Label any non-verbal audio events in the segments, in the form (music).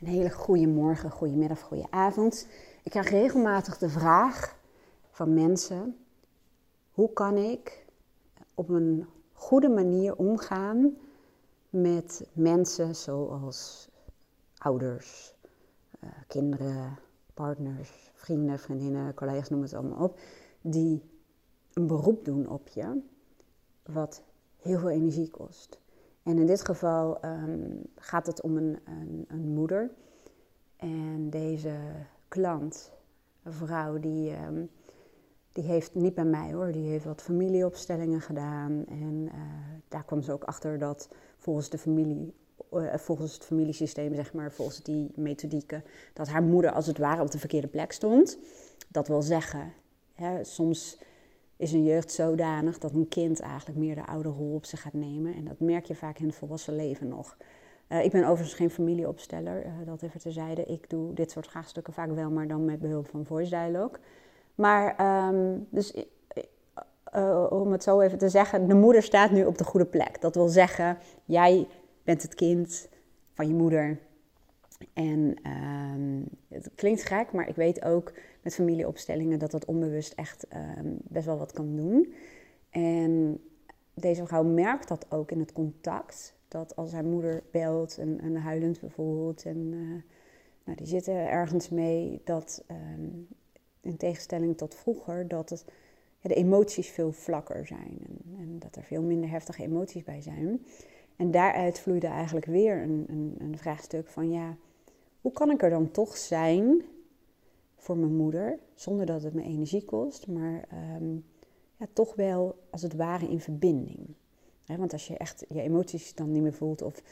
Een hele goede morgen, goede middag, goede avond. Ik krijg regelmatig de vraag van mensen: hoe kan ik op een goede manier omgaan met mensen zoals ouders, eh, kinderen, partners, vrienden, vriendinnen, collega's, noem het allemaal op, die een beroep doen op je, wat heel veel energie kost. En in dit geval ehm, gaat het om een, een, een, moeder. En deze klant, een vrouw, die, ehm, die heeft niet bij mij hoor, die heeft wat familieopstellingen gedaan. En uh, daar kwam ze ook achter dat volgens de familie, uh, volgens het familiesysteem, zeg maar, volgens die methodieken, dat haar moeder als het ware op de verkeerde plek stond. Dat wil zeggen, hè, soms is een jeugd zodanig dat een kind eigenlijk meer de oude rol op zich gaat nemen. En dat merk je vaak in het volwassen leven nog. Uh, ik ben overigens geen familieopsteller, uh, dat even terzijde. Ik doe dit soort vraagstukken vaak wel, maar dan met behulp van voice dialogue. Maar, um, dus uh, om het zo even te zeggen, de moeder staat nu op de goede plek. Dat wil zeggen, jij bent het kind van je moeder. En um, het klinkt gek, maar ik weet ook met familieopstellingen dat dat onbewust echt um, best wel wat kan doen. En deze vrouw merkt dat ook in het contact. Dat als haar moeder belt en, en huilend bijvoorbeeld, en uh, nou, die zitten ergens mee, dat um, in tegenstelling tot vroeger, dat het, ja, de emoties veel vlakker zijn. En, en, dat er veel minder heftige emoties bij zijn. En daaruit vloeide eigenlijk weer een, een, een vraagstuk van ja, hoe kan ik er dan toch zijn voor mijn moeder, zonder dat het me energie kost, maar um, ja, toch wel als het ware in verbinding. want als je echt je emoties dan niet meer voelt of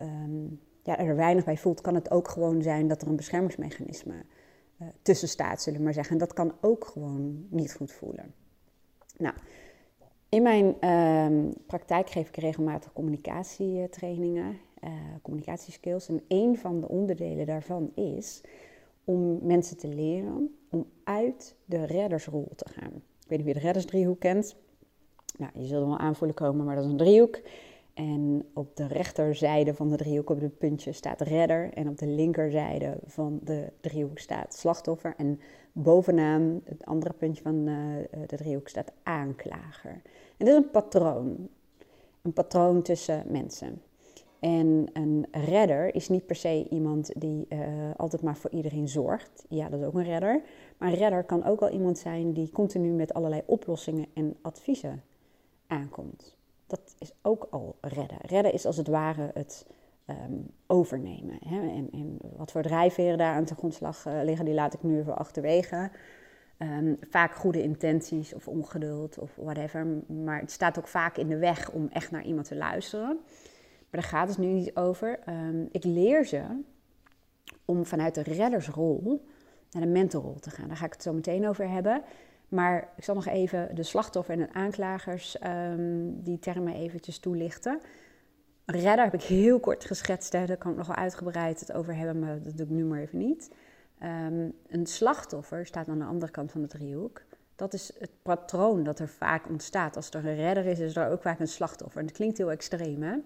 um, ja, er weinig bij voelt, kan het ook gewoon zijn dat er een beschermingsmechanisme uh, tussen staat, zullen we maar zeggen. En dat kan ook gewoon niet goed voelen. Nou, in mijn um, praktijk geef ik regelmatig communicatietrainingen, uh, communicatieskills. En een van de onderdelen daarvan is om mensen te leren om uit de reddersrol te gaan. Ik weet niet wie de reddersdriehoek kent. Nou, je zult hem wel aanvoelen komen, maar dat is een driehoek. En op de rechterzijde van de driehoek, op het puntje, staat redder. En op de linkerzijde van de driehoek staat slachtoffer. En bovenaan het andere puntje van eh, de driehoek staat aanklager. En dit is een patroon. Een patroon tussen mensen. En een redder is niet per se iemand die uh, altijd maar voor iedereen zorgt. Ja, dat is ook een redder. Maar een redder kan ook wel iemand zijn die continu met allerlei oplossingen en adviezen aankomt. Dat is ook al redden. Redden is als het ware het um, overnemen. Hè? En, en, wat voor drijfveren daar aan de grondslag uh, liggen, die laat ik nu even achterwege. Um, vaak goede intenties of ongeduld of whatever. Maar het staat ook vaak in de weg om echt naar iemand te luisteren. Maar daar gaat het nu niet over. Um, ik leer ze om vanuit de reddersrol naar de mentorrol te gaan. Daar ga ik het zo meteen over hebben. Maar ik zal nog even de slachtoffer en de aanklagers um, die termen eventjes toelichten. Redder heb ik heel kort geschetst, daar kan ik nog wel uitgebreid het over hebben, maar dat doe ik nu maar even niet. Um, een slachtoffer staat aan de andere kant van de driehoek. Dat is het patroon dat er vaak ontstaat. Als er een redder is, is er ook vaak een slachtoffer. En dat klinkt heel extreem, hè?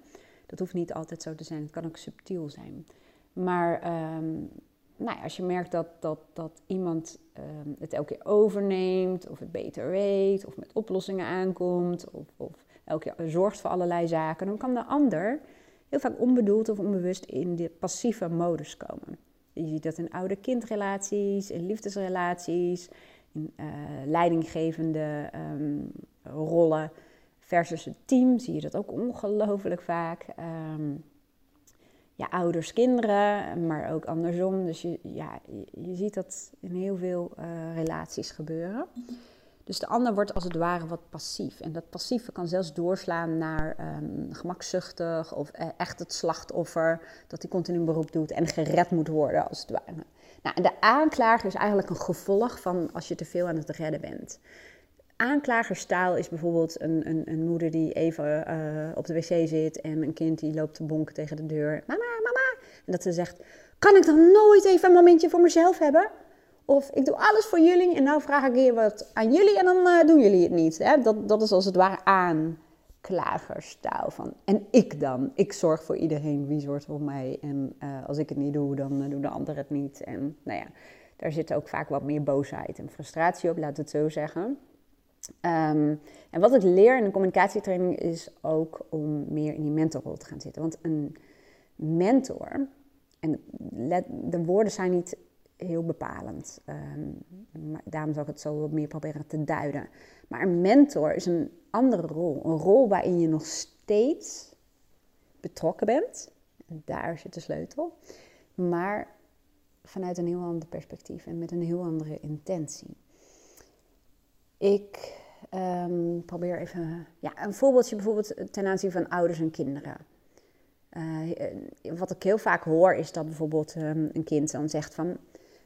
Dat hoeft niet altijd zo te zijn, het kan ook subtiel zijn. Maar um, nou ja, als je merkt dat, dat, dat iemand um, het elke keer overneemt, of het beter weet, of met oplossingen aankomt, of, of elke keer zorgt voor allerlei zaken, dan kan de ander heel vaak onbedoeld of onbewust in de passieve modus komen. Je ziet dat in oude kindrelaties, in liefdesrelaties, in uh, leidinggevende um, rollen versus het team zie je dat ook ongelooflijk vaak. Um, ja, ouders, kinderen, maar ook andersom. Dus je, ja, je ziet dat in heel veel uh, relaties gebeuren. Dus de ander wordt als het ware wat passief. En dat passieve kan zelfs doorslaan naar um, gemakzuchtig of uh, echt het slachtoffer. Dat hij continu beroep doet en gered moet worden als het ware. Nou, en de aanklager is eigenlijk een gevolg van als je te veel aan het redden bent. Aanklagerstaal is bijvoorbeeld een, een, een moeder die even uh, op de wc zit en een kind die loopt te bonken tegen de deur. Mama, mama. En dat ze zegt, kan ik dan nooit even een momentje voor mezelf hebben? Of ik doe alles voor jullie en nou vraag ik hier wat aan jullie en dan uh, doen jullie het niet. Hè? Dat, dat is als het ware klagerstaal van. En ik dan? Ik zorg voor iedereen, wie zorgt voor mij? En uh, als ik het niet doe, dan uh, doen de anderen het niet. En nou ja, daar zit ook vaak wat meer boosheid en frustratie op, laat het zo zeggen. Um, en wat ik leer in de communicatietraining is ook om meer in die mentorrol te gaan zitten. Want een mentor, en de woorden zijn niet heel bepalend. Maar daarom zal ik het zo meer proberen te duiden. Maar een mentor is een andere rol. Een rol waarin je nog steeds betrokken bent. En daar zit de sleutel. Maar vanuit een heel ander perspectief en met een heel andere intentie. Ik um, probeer even ja, een voorbeeldje bijvoorbeeld ten aanzien van ouders en kinderen. Uh, wat ik heel vaak hoor is dat bijvoorbeeld um, een kind dan zegt van...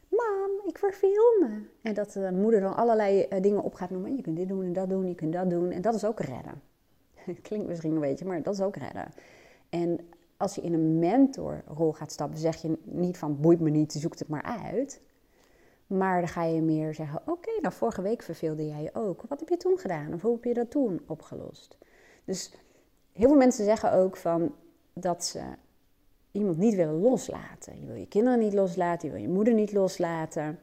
Mam, ik verveel me. En dat de moeder dan allerlei uh, dingen op gaat noemen. Je kunt dit doen en dat doen, je kunt dat doen. En dat is ook redden. (laughs) Klinkt misschien een beetje, maar dat is ook redden. En als je in een mentorrol gaat stappen, zeg je niet van boeit me niet, zoek het maar uit. Maar dan ga je meer zeggen: Oké, nou vorige week verveelde jij je ook. Wat heb je toen gedaan? Of hoe heb je dat toen opgelost? Dus heel veel mensen zeggen ook van dat ze iemand niet willen loslaten. Je wil je kinderen niet loslaten, je wil je moeder niet loslaten.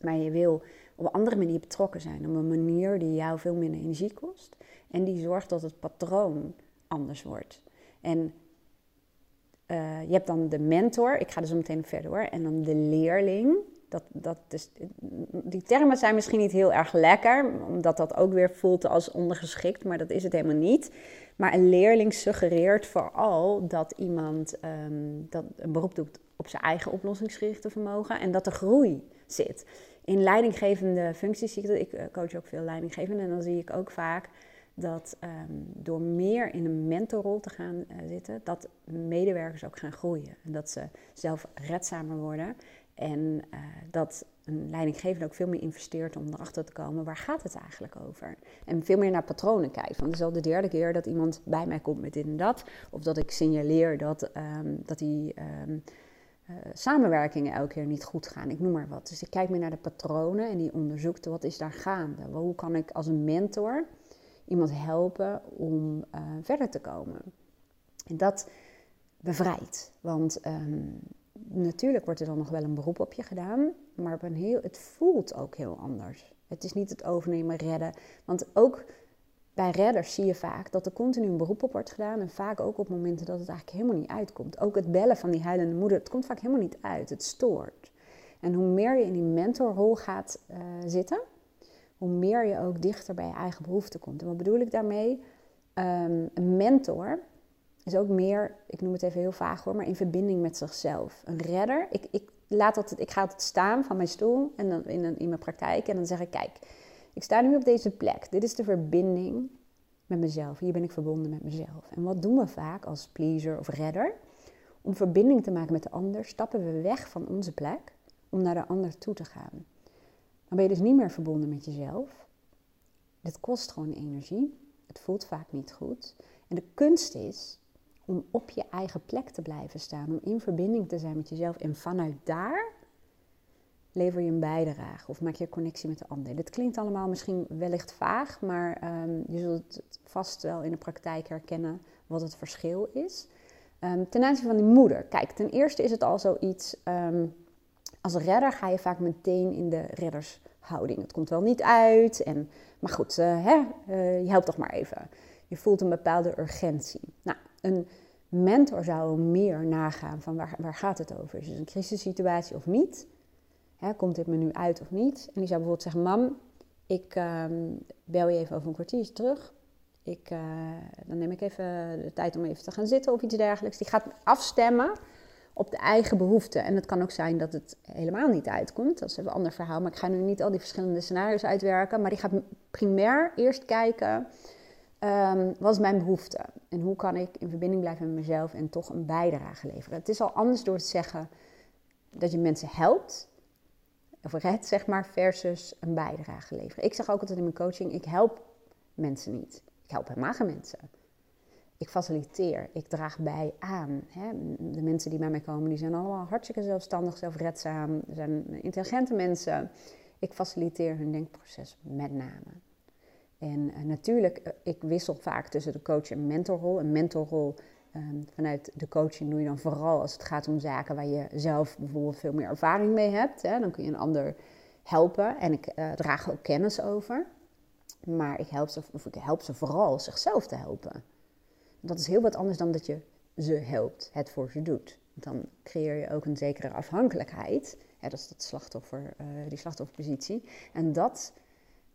Maar je wil op een andere manier betrokken zijn. Op een manier die jou veel minder energie kost. En die zorgt dat het patroon anders wordt. En uh, je hebt dan de mentor, ik ga er zo meteen verder hoor. En dan de leerling. Dat, dat die termen zijn misschien niet heel erg lekker, omdat dat ook weer voelt als ondergeschikt, maar dat is het helemaal niet. Maar een leerling suggereert vooral dat iemand um, dat een beroep doet op zijn eigen oplossingsgerichte vermogen en dat er groei zit. In leidinggevende functies zie ik dat. Ik eh, coach ook veel leidinggevenden en dan zie ik ook vaak dat um, door meer in een mentorrol te gaan uh, zitten, dat medewerkers ook gaan groeien. En dat ze zelf redzamer worden. En uh, dat een leidinggevende ook veel meer investeert om erachter te komen waar gaat het eigenlijk over. En veel meer naar patronen kijkt. Want het is al de derde keer dat iemand bij mij komt met dit en dat. Of dat ik signaleer dat, um, dat die um, uh, samenwerkingen elke keer niet goed gaan. Ik noem maar wat. Dus ik kijk meer naar de patronen en die onderzoekt wat is daar gaande. Hoe kan ik als een mentor iemand helpen om uh, verder te komen. En dat bevrijdt. Want um, natuurlijk wordt er dan nog wel een beroep op je gedaan, maar heel, het voelt ook heel anders. Het is niet het overnemen, redden. Want ook bij redders zie je vaak dat er continu een beroep op wordt gedaan. En vaak ook op momenten dat het eigenlijk helemaal niet uitkomt. Ook het bellen van die huilende moeder, het komt vaak helemaal niet uit. Het stoort. En hoe meer je in die mentorrol gaat uh, zitten, hoe meer je ook dichter bij je eigen behoeften komt. En wat bedoel ik daarmee? Um, een mentor is ook meer, ik noem het even heel vaag hoor, maar in verbinding met zichzelf. Een redder, ik, ik, laat dat, ik ga altijd staan van mijn stoel en dan in, in mijn praktijk en dan zeg ik, kijk, ik sta nu op deze plek. Dit is de verbinding met mezelf. Hier ben ik verbonden met mezelf. En wat doen we vaak als pleaser of redder? Om verbinding te maken met de ander, stappen we weg van onze plek om naar de ander toe te gaan. Dan ben je dus niet meer verbonden met jezelf. Dit kost gewoon energie. Het voelt vaak niet goed. En de kunst is om op je eigen plek te blijven staan, om in verbinding te zijn met jezelf. En vanuit daar lever je een bijdrage of maak je connectie met de ander. Dit klinkt allemaal misschien wellicht vaag, maar um, je zult het vast wel in de praktijk herkennen wat het verschil is. Um, ten aanzien van die moeder. Kijk, ten eerste is het al zoiets. Um, als redder ga je vaak meteen in de reddershouding. Het komt wel niet uit, en, maar goed, uh, hè, uh, je helpt toch maar even. Je voelt een bepaalde urgentie. Nou, een mentor zou meer nagaan van waar, waar gaat het over? Is het een crisissituatie of niet? Hè, komt dit me nu uit of niet? En die zou bijvoorbeeld zeggen, mam, ik uh, bel je even over een kwartiertje terug. Ik, uh, dan neem ik even de tijd om even te gaan zitten of iets dergelijks. Die gaat afstemmen op de eigen behoeften. En het kan ook zijn dat het helemaal niet uitkomt. Dat is een ander verhaal. Maar ik ga nu niet al die verschillende scenario's uitwerken. Maar die gaat primair eerst kijken. Um, wat is mijn behoefte? En hoe kan ik in verbinding blijven met mezelf en toch een bijdrage leveren? Het is al anders door te zeggen dat je mensen helpt, of redt zeg maar, versus een bijdrage leveren. Ik zeg ook altijd in mijn coaching, ik help mensen niet. Ik help helemaal geen mensen ik faciliteer, ik draag bij aan. Hè. De mensen die bij mij komen, die zijn allemaal hartstikke zelfstandig, zelfredzaam, zijn intelligente mensen. Ik faciliteer hun denkproces met name. En uh, natuurlijk, ik wissel vaak tussen de coach en mentorrol. Een mentorrol um, vanuit de coaching doe je dan vooral als het gaat om zaken waar je zelf bijvoorbeeld veel meer ervaring mee hebt. Hè? Dan kun je een ander helpen en ik uh, draag ook kennis over. Maar ik help, ze, of ik help ze vooral zichzelf te helpen. Dat is heel wat anders dan dat je ze helpt, het voor ze doet. Dan creëer je ook een zekere afhankelijkheid. Dat is dat slachtoffer, die slachtofferpositie. En dat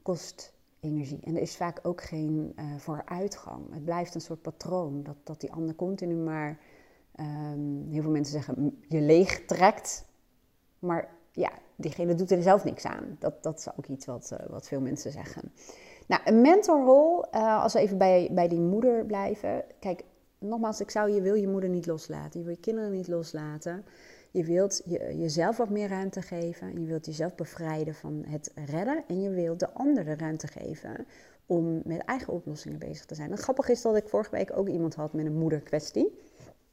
kost energie. En er is vaak ook geen uh, vooruitgang. Het blijft een soort patroon. Dat, dat die ander continu maar, um, heel veel mensen zeggen, je leeg trekt. Maar ja, diegene doet er zelf niks aan. Dat, dat is ook iets wat, uh, wat veel mensen zeggen. Nou, een mentorrol, uh, als we even bij, bij die moeder blijven. Kijk, nogmaals, ik zou, je wil je moeder niet loslaten. Je wil je kinderen niet loslaten. Je wilt je, jezelf wat meer ruimte geven. Je wilt jezelf bevrijden van het redden. En je wilt de ander de ruimte geven om met eigen oplossingen bezig te zijn. En grappig is dat ik vorige week ook iemand had met een moederkwestie.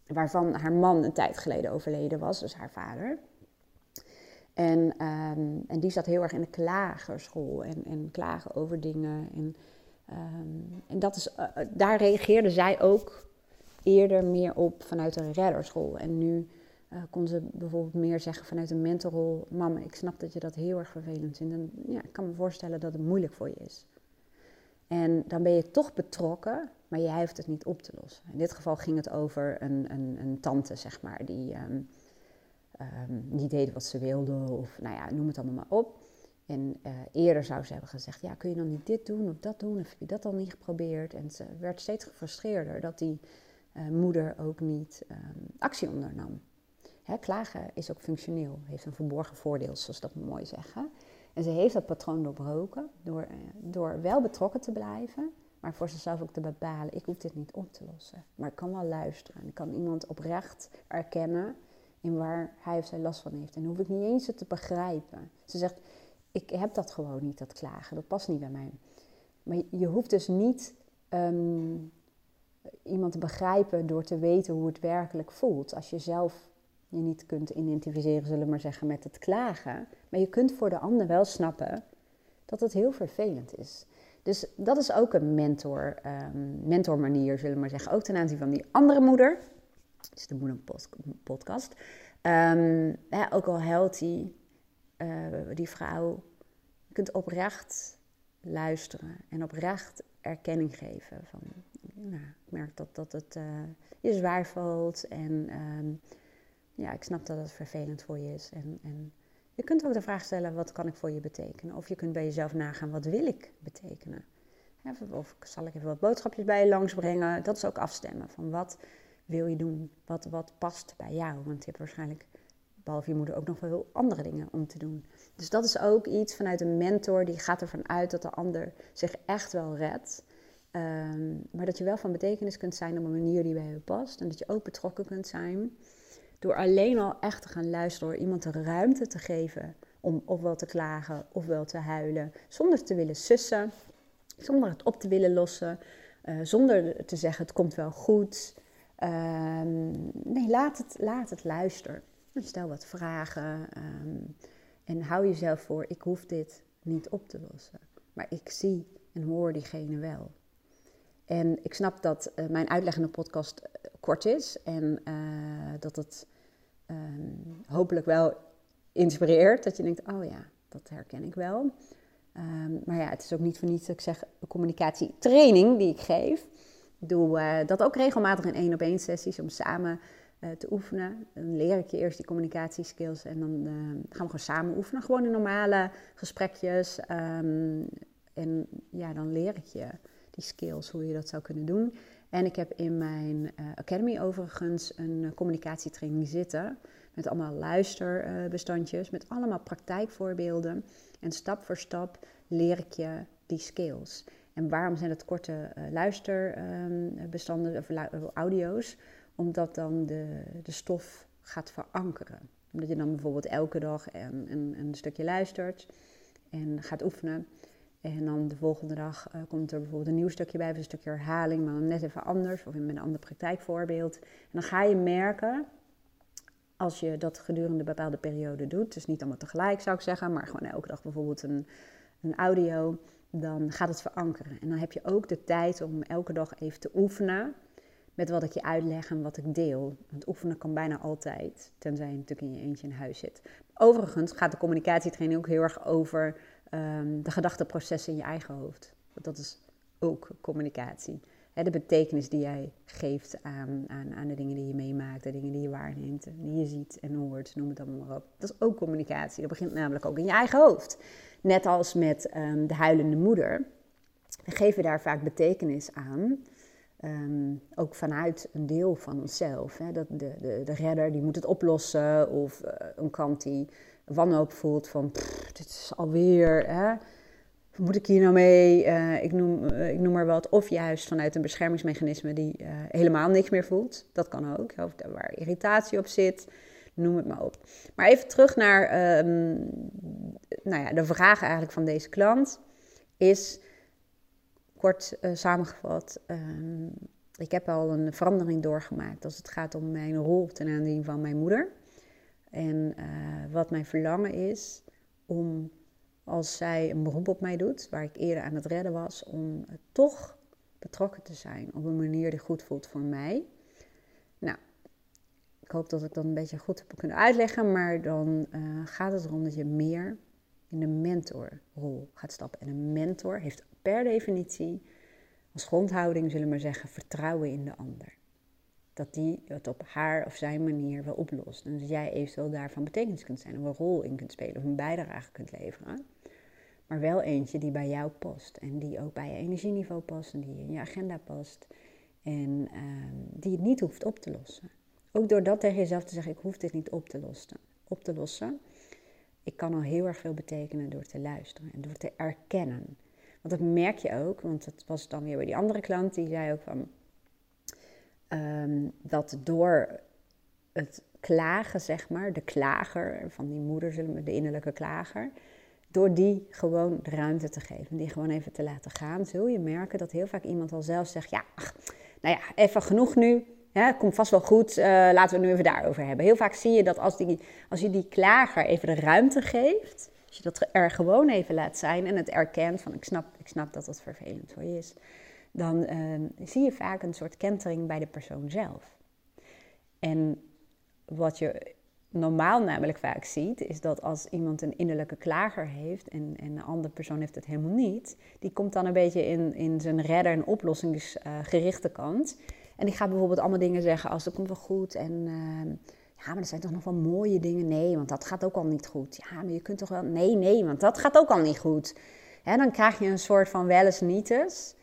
Waarvan haar man een tijd geleden overleden was, dus haar vader. En, um, en die zat heel erg in de klagerschool en, en klagen over dingen. En, um, en dat is, uh, daar reageerde zij ook eerder meer op vanuit een redderschool. En nu uh, kon ze bijvoorbeeld meer zeggen vanuit een mentorrol: Mama, ik snap dat je dat heel erg vervelend vindt. En ja, ik kan me voorstellen dat het moeilijk voor je is. En dan ben je toch betrokken, maar jij hoeft het niet op te lossen. In dit geval ging het over een, een, een tante, zeg maar, die um, um, niet deed wat ze wilde, of nou ja, noem het allemaal maar op. En uh, eerder zou ze hebben gezegd: Ja, kun je dan niet dit doen of dat doen? Of heb je dat al niet geprobeerd? En ze werd steeds gefrustreerder dat die uh, moeder ook niet um, actie ondernam. Klagen is ook functioneel, heeft een verborgen voordeel, zoals dat mooi zeggen. En ze heeft dat patroon doorbroken door, uh, door wel betrokken te blijven, maar voor zichzelf ook te bepalen: ik hoef dit niet op te lossen. Maar ik kan wel luisteren. Ik kan iemand oprecht erkennen in waar hij of zij last van heeft. En hoef ik niet eens het te begrijpen. Ze zegt: ik heb dat gewoon niet, dat klagen. Dat past niet bij mij. Maar je hoeft dus niet um, iemand te begrijpen door te weten hoe het werkelijk voelt. Als je zelf je niet kunt identificeren, zullen we maar zeggen, met het klagen. Maar je kunt voor de ander wel snappen dat het heel vervelend is. Dus dat is ook een mentor, um, mentormanier, zullen we maar zeggen. Ook ten aanzien van die andere moeder. Dat is de moederpodcast. Um, ja, ook al huilt die, uh, die vrouw. Je kunt oprecht luisteren en oprecht erkenning geven. Van, nou, ik merk dat, dat het uh, je zwaar valt en... Um, ja, ik snap dat het vervelend voor je is. En, en je kunt ook de vraag stellen, wat kan ik voor je betekenen? Of je kunt bij jezelf nagaan, wat wil ik betekenen? Of zal ik even wat boodschapjes bij je langsbrengen? Dat is ook afstemmen van wat wil je doen? Wat, wat past bij jou? Want je hebt waarschijnlijk, behalve je moeder, ook nog veel andere dingen om te doen. Dus dat is ook iets vanuit een mentor, die gaat ervan uit dat de ander zich echt wel redt. Um, maar dat je wel van betekenis kunt zijn op een manier die bij je past. En dat je ook betrokken kunt zijn. Door alleen al echt te gaan luisteren, door iemand de ruimte te geven om ofwel te klagen ofwel te huilen, zonder te willen sussen, zonder het op te willen lossen, uh, zonder te zeggen het komt wel goed. Uh, nee, laat het, laat het luisteren. Stel wat vragen um, en hou jezelf voor, ik hoef dit niet op te lossen. Maar ik zie en hoor diegene wel. En ik snap dat uh, mijn uitleg podcast kort is en dat het um, hopelijk wel inspireert. Dat je denkt, oh ja, dat herken ik wel. Um, maar ja, het is ook niet voor niets dat ik zeg communicatietraining die ik geef. Doe uh, dat ook regelmatig in één op één sessies om samen uh, te oefenen. Dan leer ik je eerst die communicatieskills en dan uh, gaan we gewoon samen oefenen. Gewoon in normale gesprekjes. Um, en ja, dan leer ik je die skills, hoe je dat zou kunnen doen. En ik heb in mijn uh, academy overigens een uh, communicatietraining zitten. Met allemaal luisterbestandjes, met allemaal praktijkvoorbeelden. En stap voor stap leer ik je die skills. En waarom zijn het korte uh, luisterbestanden of audio's? Omdat dan de, de stof gaat verankeren. Omdat je dan bijvoorbeeld elke dag een, een stukje luistert en gaat oefenen. En dan de volgende dag uh, komt er bijvoorbeeld een nieuw stukje bij, of een stukje herhaling, maar dan net even anders, of met een ander praktijkvoorbeeld. En dan ga je merken, als je dat gedurende een bepaalde periode doet, dus niet allemaal tegelijk zou ik zeggen, maar gewoon elke dag bijvoorbeeld een, een audio, dan gaat het verankeren. En dan heb je ook de tijd om elke dag even te oefenen met wat ik je uitleg en wat ik deel. Want oefenen kan bijna altijd, tenzij je natuurlijk in je eentje in huis zit. Overigens gaat de communicatietraining ook heel erg over um, de gedachteprocessen in je eigen hoofd. Dat is ook communicatie. de betekenis die jij geeft aan, aan, aan de dingen die je meemaakt, de dingen die je waarneemt, die je ziet en hoort, noem het allemaal maar op. Dat is ook communicatie. Dat begint namelijk ook in je eigen hoofd. Net als met ehm, de huilende moeder. We geven daar vaak betekenis aan. Ehm, ook vanuit een deel van onszelf. Hè? Dat de, de, de redder die moet het oplossen. Of uh, een kant die wanhoop voelt van dit is alweer. Hè? Moet ik hier nou mee? Uh, ik, noem, uh, ik noem maar wat. Of juist vanuit een beschermingsmechanisme die helemaal niks meer voelt. Dat kan ook. Of waar irritatie op zit. Noem het maar op. Maar even terug naar um, nou ja, de vraag eigenlijk van deze klant. Is kort samengevat, uh, ik heb al een verandering doorgemaakt als het gaat om mijn rol ten aanzien van mijn moeder. En uh, wat mijn verlangen is om, als zij een beroep op mij doet, waar ik eerder aan het redden was, om toch betrokken te zijn op een manier die goed voelt voor mij. Nou, ik hoop dat ik dat een beetje goed heb kunnen uitleggen, maar dan uh, gaat het erom dat je meer in de mentorrol gaat stappen. En een mentor heeft per definitie als grondhouding, zullen we maar zeggen, vertrouwen in de ander. Dat die het op haar of zijn manier wel oplost. En dat jij eventueel daarvan betekenis kunt zijn, of een rol in kunt spelen, of een bijdrage kunt leveren. Maar wel eentje die bij jou past. En die ook bij je energieniveau past. En die in je agenda past. En uh, die het niet hoeft op te lossen. Ook door dat tegen jezelf te zeggen, ik hoef dit niet op te lossen. Op te lossen. Ik kan al heel erg veel betekenen door te luisteren en door te erkennen. Want dat merk je ook, want dat was dan weer bij die andere klant, die zei ook van um, dat door het klagen, zeg maar, de klager van die moeder, de innerlijke klager, door die gewoon de ruimte te geven, die gewoon even te laten gaan, zul je merken dat heel vaak iemand al zelf zegt, ja, ach, nou ja, even genoeg nu, ja, komt vast wel goed, uh, laten we het nu even daarover hebben. Heel vaak zie je dat als, die, als je die klager even de ruimte geeft, als je dat er gewoon even laat zijn en het erkent van ik snap, ik snap dat dat vervelend voor je is, dan uh, zie je vaak een soort kentering bij de persoon zelf. En wat je normaal namelijk vaak ziet, is dat als iemand een innerlijke klager heeft en, en een andere persoon heeft het helemaal niet, die komt dan een beetje in, in zijn redder- en oplossingsgerichte kant. En die gaat bijvoorbeeld allemaal dingen zeggen als dat komt wel goed en uh, ja, maar er zijn toch nog wel mooie dingen. Nee, want dat gaat ook al niet goed. Ja, maar je kunt toch wel. Nee, nee, want dat gaat ook al niet goed. Dan krijg je een soort van wel eens nietes.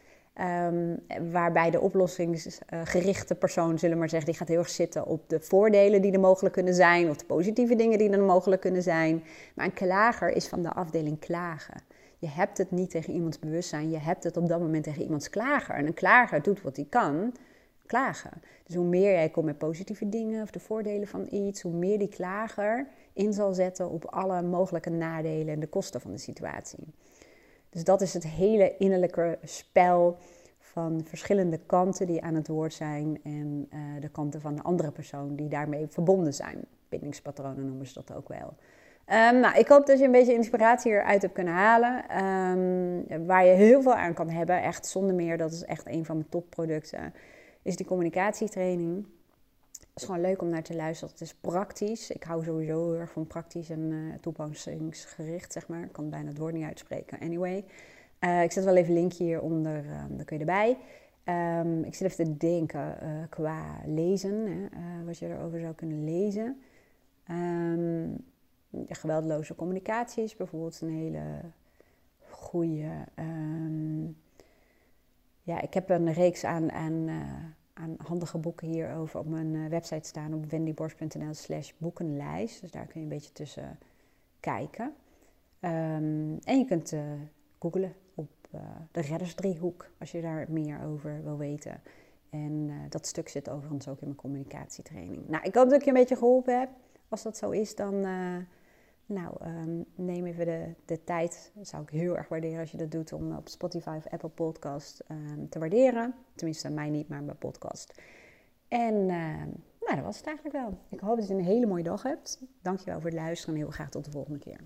Um, waarbij de oplossingsgerichte persoon, zullen we maar zeggen, die gaat heel erg zitten op de voordelen die er mogelijk kunnen zijn, of de positieve dingen die er mogelijk kunnen zijn. Maar een klager is van de afdeling klagen. Je hebt het niet tegen iemands bewustzijn, je hebt het op dat moment tegen iemands klager. En een klager doet wat hij kan, klagen. Dus hoe meer jij komt met positieve dingen of de voordelen van iets, hoe meer die klager in zal zetten op alle mogelijke nadelen en de kosten van de situatie. Dus dat is het hele innerlijke spel van verschillende kanten die aan het woord zijn en uh, de kanten van de andere persoon die daarmee verbonden zijn. Bindingspatronen noemen ze dat ook wel. Um, nou, ik hoop dat je een beetje inspiratie eruit hebt kunnen halen. Um, waar je heel veel aan kan hebben, echt zonder meer. Dat is echt een van mijn topproducten is die communicatietraining. Is gewoon leuk om naar te luisteren. Het is praktisch. Ik hou sowieso heel erg van praktisch en uh, toepassingsgericht, zeg maar. Ik kan bijna het woord niet uitspreken. Anyway, uh, ik zet wel even een linkje hieronder, uh, dan kun je erbij. Um, ik zit even te denken uh, qua lezen, hè, wat je erover zou kunnen lezen. Um, geweldloze communicatie is bijvoorbeeld een hele goede. Um, ja, ik heb een reeks aan, aan, aan handige boeken hierover op mijn uh, website staan op wendyborst.nl slash boekenlijst. Dus daar kun je een beetje tussen kijken. Um, en je kunt uh, googlen op de reddersdriehoek als je daar meer over wil weten. En dat stuk zit overigens ook in mijn communicatietraining. Nou, ik hoop dat ik je een beetje geholpen heb. Als dat zo is, dan nou, um, neem even de, de tijd. Dat zou ik heel erg waarderen als je dat doet om op Spotify of Apple Podcast um, te waarderen. Tenminste, mij niet, maar mijn podcast. En uh, nou, dat was het eigenlijk wel. Ik hoop dat je een hele mooie dag hebt. Dankjewel voor het luisteren en heel graag tot de volgende keer.